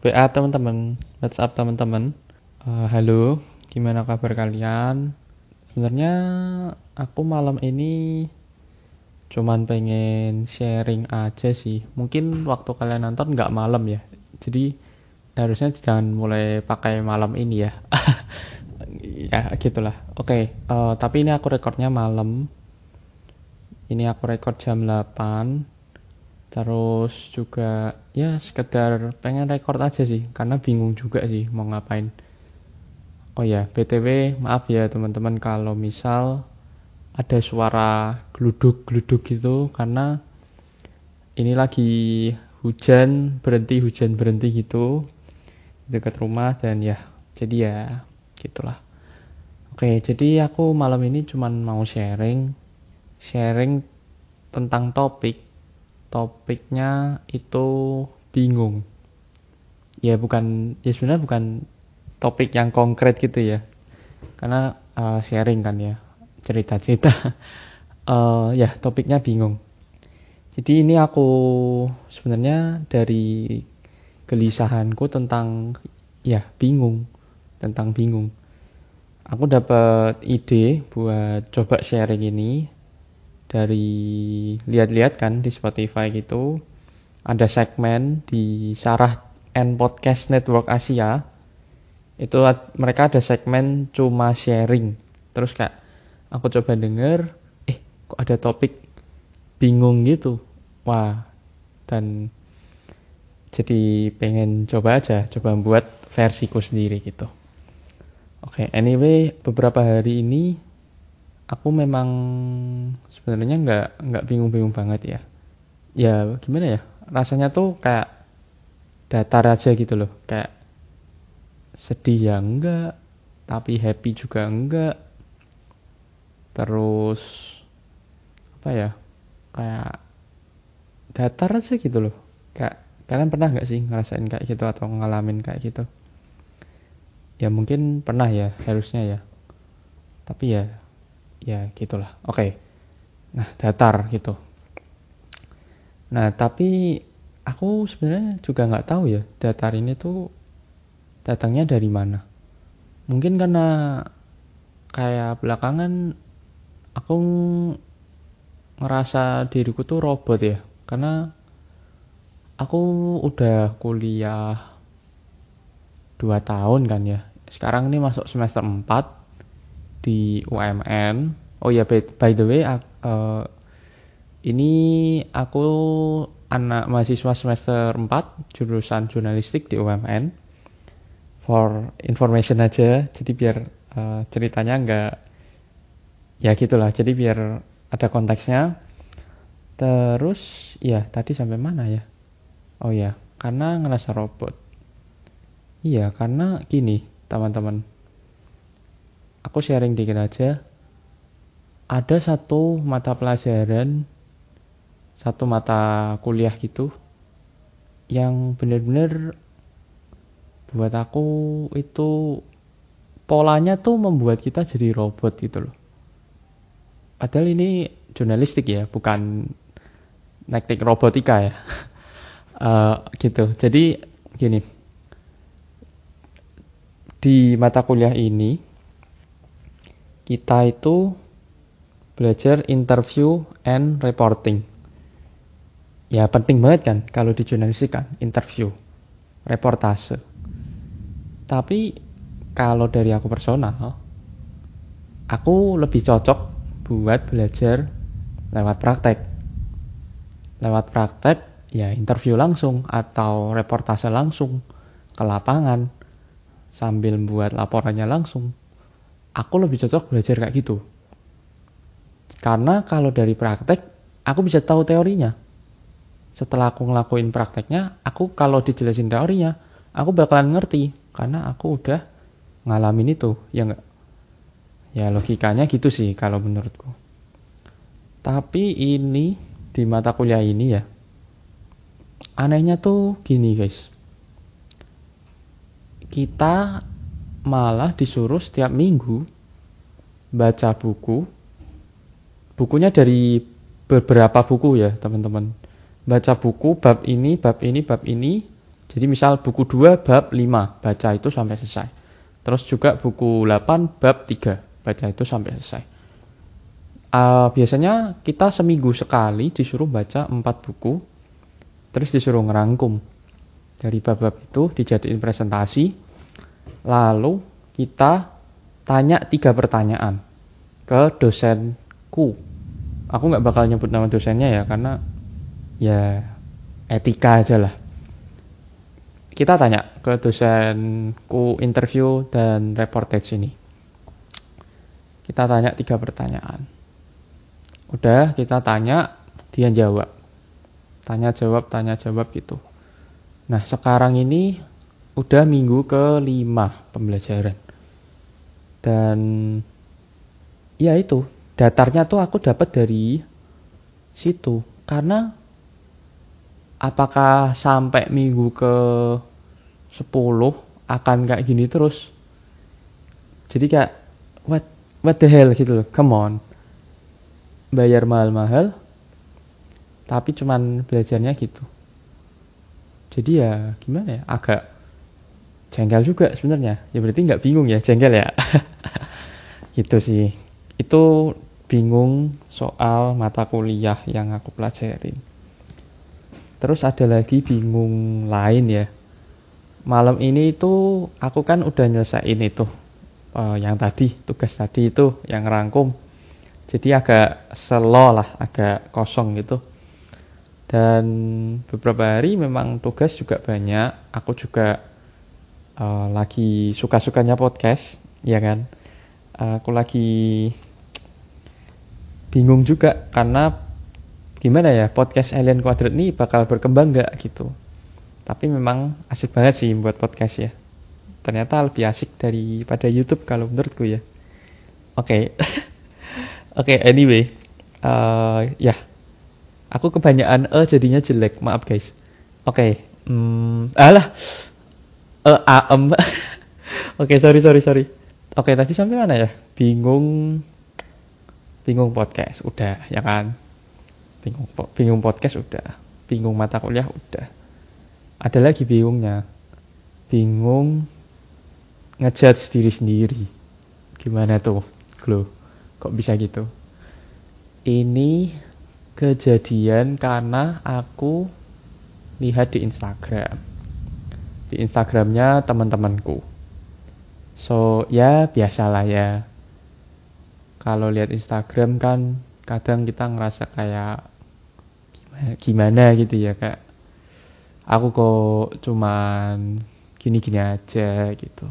WA teman-teman, WhatsApp teman-teman. Uh, halo, gimana kabar kalian? Sebenarnya aku malam ini cuman pengen sharing aja sih. Mungkin waktu kalian nonton nggak malam ya. Jadi harusnya jangan mulai pakai malam ini ya. ya gitulah. Oke, okay, uh, tapi ini aku rekornya malam. Ini aku rekor jam 8 terus juga ya sekedar pengen record aja sih. Karena bingung juga sih mau ngapain. Oh ya btw maaf ya teman-teman kalau misal ada suara geluduk-geluduk gitu. Karena ini lagi hujan berhenti hujan berhenti gitu dekat rumah dan ya jadi ya gitulah. Oke jadi aku malam ini cuman mau sharing sharing tentang topik topiknya itu bingung. Ya bukan ya sebenarnya bukan topik yang konkret gitu ya. Karena uh, sharing kan ya cerita-cerita. Uh, ya topiknya bingung. Jadi ini aku sebenarnya dari gelisahanku tentang ya bingung tentang bingung. Aku dapat ide buat coba sharing ini dari lihat-lihat kan di Spotify gitu ada segmen di Sarah and Podcast Network Asia. Itu mereka ada segmen cuma sharing. Terus kayak aku coba denger eh kok ada topik bingung gitu. Wah dan jadi pengen coba aja coba buat versiku sendiri gitu. Oke okay, anyway beberapa hari ini aku memang sebenarnya nggak nggak bingung-bingung banget ya. Ya gimana ya? Rasanya tuh kayak datar aja gitu loh. Kayak sedih ya enggak tapi happy juga enggak. Terus apa ya? Kayak datar aja gitu loh. Kayak kalian pernah nggak sih ngerasain kayak gitu atau ngalamin kayak gitu? Ya mungkin pernah ya harusnya ya. Tapi ya ya gitulah. Oke. Okay nah datar gitu. Nah tapi aku sebenarnya juga nggak tahu ya datar ini tuh datangnya dari mana. Mungkin karena kayak belakangan aku ngerasa diriku tuh robot ya. Karena aku udah kuliah dua tahun kan ya. Sekarang ini masuk semester 4 di UMN oh ya by, by the way uh, ini aku anak mahasiswa semester 4 jurusan jurnalistik di UMN for information aja jadi biar uh, ceritanya nggak ya gitulah jadi biar ada konteksnya. Terus ya tadi sampai mana ya? Oh ya karena ngerasa robot. Iya karena gini teman-teman aku sharing dikit aja. Ada satu mata pelajaran satu mata kuliah gitu yang bener-bener buat aku itu polanya tuh membuat kita jadi robot gitu loh. Padahal ini jurnalistik ya bukan teknik robotika ya. Uh, gitu. Jadi gini di mata kuliah ini kita itu belajar interview and reporting. Ya penting banget kan kalau di jurnalistik kan interview, reportase. Tapi kalau dari aku personal, aku lebih cocok buat belajar lewat praktek. Lewat praktek ya interview langsung atau reportase langsung ke lapangan sambil buat laporannya langsung. Aku lebih cocok belajar kayak gitu karena kalau dari praktek, aku bisa tahu teorinya. Setelah aku ngelakuin prakteknya, aku kalau dijelasin teorinya, aku bakalan ngerti. Karena aku udah ngalamin itu, ya enggak? Ya logikanya gitu sih kalau menurutku. Tapi ini di mata kuliah ini ya, anehnya tuh gini guys. Kita malah disuruh setiap minggu baca buku bukunya dari beberapa buku ya teman-teman baca buku bab ini bab ini bab ini Jadi misal buku 2 bab 5 baca itu sampai selesai. Terus juga buku 8 bab 3 baca itu sampai selesai. Uh, biasanya kita seminggu sekali disuruh baca 4 buku, terus disuruh ngerangkum dari bab-bab itu dijadiin presentasi, lalu kita tanya tiga pertanyaan ke dosenku. Aku nggak bakal nyebut nama dosennya ya karena ya etika aja lah. Kita tanya ke dosenku interview dan reportage ini. Kita tanya tiga pertanyaan. Udah kita tanya, dia jawab. Tanya jawab, tanya jawab gitu. Nah sekarang ini udah minggu ke lima pembelajaran. Dan ya itu, datarnya tuh aku dapat dari situ. Karena apakah sampai minggu ke 10 akan kayak gini terus? Jadi kayak what what the hell gitu loh. Come on. Bayar mahal-mahal tapi cuman belajarnya gitu. Jadi ya gimana ya? Agak jengkel juga sebenarnya. Ya berarti nggak bingung ya, jengkel ya. gitu sih. Itu bingung soal mata kuliah yang aku pelajarin. Terus ada lagi bingung lain ya. Malam ini itu aku kan udah nyelesain itu uh, yang tadi tugas tadi itu yang rangkum. Jadi agak selo lah, agak kosong gitu. Dan beberapa hari memang tugas juga banyak. Aku juga uh, lagi suka-sukanya podcast, ya kan. Uh, aku lagi bingung juga karena gimana ya podcast Alien Quadrant ini bakal berkembang nggak gitu. Tapi memang asik banget sih buat podcast ya. Ternyata lebih asik daripada YouTube kalau menurutku ya. Oke. Okay. oke okay, anyway. Uh, ya. Aku kebanyakan e jadinya jelek. Maaf guys. Oke. Okay. hmm, alah e am oke sorry sorry sorry. Oke okay, tadi sampai mana ya? Bingung. Bingung podcast udah ya kan? Bingung bingung podcast udah. Bingung mata kuliah udah. Ada lagi bingungnya. Bingung ngejudge diri sendiri. Gimana tuh Glow kok bisa gitu? Ini kejadian karena aku lihat di Instagram di Instagramnya teman-temanku. So ya biasalah ya. Kalau lihat Instagram kan kadang kita ngerasa kayak gimana gitu ya kak. Aku kok cuman gini-gini aja gitu.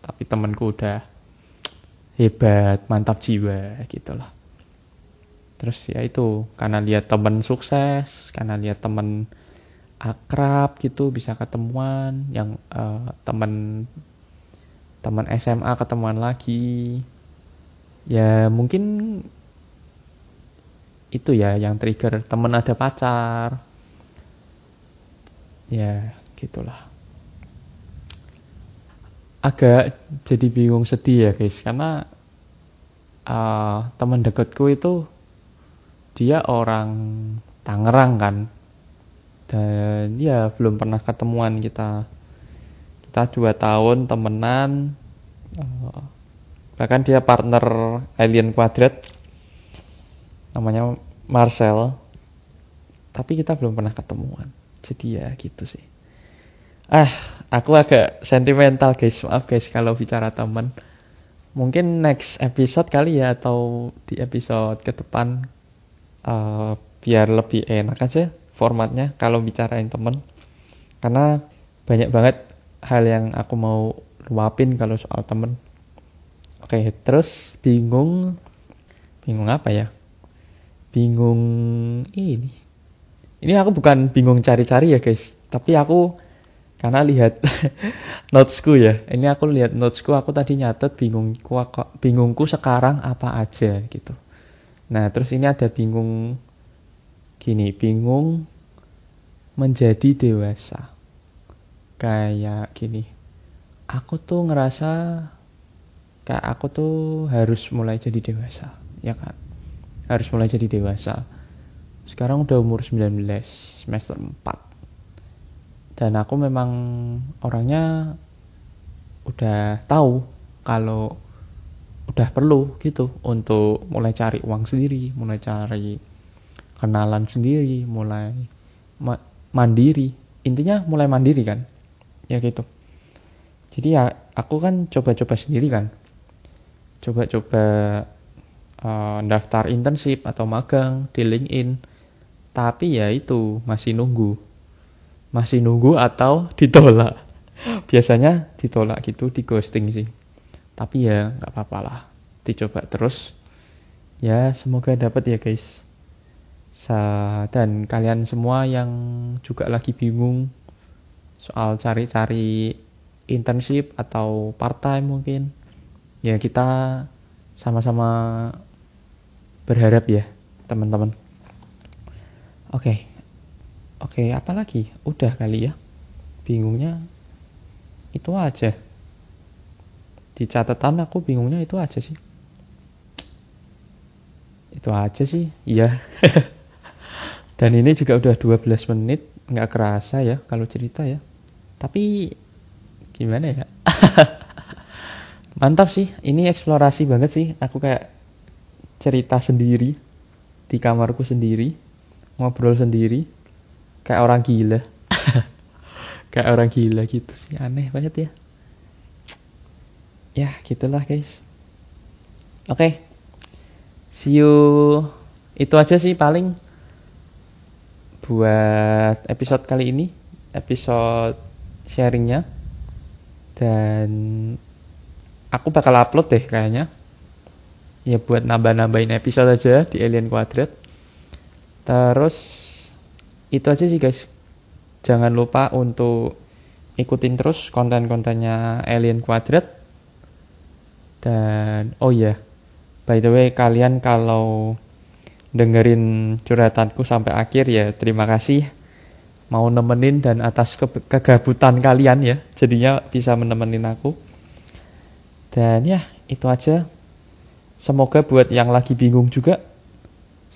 Tapi temenku udah hebat mantap jiwa gitu lah. Terus ya itu karena lihat temen sukses karena lihat temen akrab gitu bisa ketemuan yang uh, temen teman SMA ketemuan lagi. Ya mungkin itu ya yang trigger temen ada pacar. Ya gitulah. Agak jadi bingung sedih ya guys karena uh, teman dekatku itu dia orang Tangerang kan dan ya belum pernah ketemuan kita. Kita dua tahun temenan uh, bahkan dia partner Alien Quadrat namanya Marcel. Tapi kita belum pernah ketemuan. Jadi ya gitu sih. Ah aku agak sentimental guys. Maaf guys kalau bicara teman mungkin next episode kali ya atau di episode ke depan uh, biar lebih enak aja formatnya kalau bicarain temen karena banyak banget hal yang aku mau luapin kalau soal temen oke terus bingung bingung apa ya bingung ini. Ini aku bukan bingung cari-cari ya guys, tapi aku karena lihat notesku ya. Ini aku lihat notesku, aku tadi nyatet bingungku bingungku sekarang apa aja gitu. Nah, terus ini ada bingung gini, bingung menjadi dewasa. Kayak gini. Aku tuh ngerasa kayak aku tuh harus mulai jadi dewasa, ya kan? harus mulai jadi dewasa. Sekarang udah umur 19, semester 4. dan aku memang orangnya udah tahu kalau udah perlu gitu untuk mulai cari uang sendiri, mulai cari kenalan sendiri, mulai ma mandiri. Intinya mulai mandiri kan. Ya gitu. Jadi ya aku kan coba-coba sendiri kan. Coba-coba uh, daftar internship atau magang di LinkedIn. Tapi ya itu masih nunggu. Masih nunggu atau ditolak. Biasanya ditolak gitu, di ghosting sih tapi ya nggak apa-apa lah dicoba terus ya semoga dapat ya guys dan kalian semua yang juga lagi bingung soal cari-cari internship atau part time mungkin ya kita sama-sama berharap ya teman-teman. Oke. Okay. oke okay, apa lagi? Udah kali ya. Bingungnya itu aja. Di catatan aku bingungnya itu aja sih. Itu aja sih iya dan ini juga udah 12 menit nggak kerasa ya kalau cerita ya. Tapi gimana ya? Mantap sih ini eksplorasi banget sih. Aku kayak cerita sendiri di kamarku sendiri ngobrol sendiri kayak orang gila. Kayak orang gila gitu sih aneh banget ya. Ya gitulah guys. Oke okay. see you. Itu aja sih paling buat episode kali ini episode sharingnya. Dan aku bakal upload deh kayaknya. Ya buat nambah-nambahin episode aja di Alien Quadrat terus itu aja sih guys. Jangan lupa untuk ikutin terus konten-kontennya Alien Quadrat dan oh iya, by the way kalian kalau dengerin curhatanku sampai akhir ya. Terima kasih. Mau nemenin dan atas ke kegabutan kalian ya. Jadinya bisa menemenin aku. Dan ya itu aja. Semoga buat yang lagi bingung juga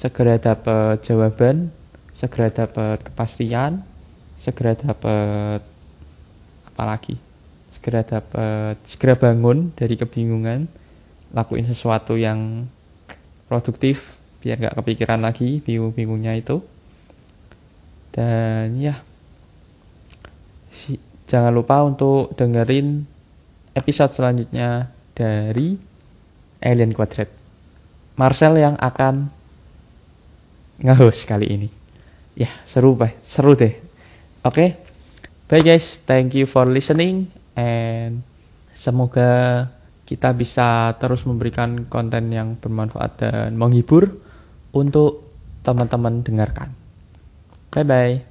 segera dapat jawaban segera dapat kepastian segera dapat apa lagi? Segera dapat segera bangun dari kebingungan lakuin sesuatu yang produktif biar nggak kepikiran lagi bingung-bingungnya itu. Dan ya si, jangan lupa untuk dengerin episode selanjutnya dari Alien Quadrat Marcel yang akan nge kali ini. Ya seru bah seru deh. Oke? Okay? bye guys. Thank you for listening. And semoga kita bisa terus memberikan konten yang bermanfaat dan menghibur untuk teman-teman dengarkan. Bye bye.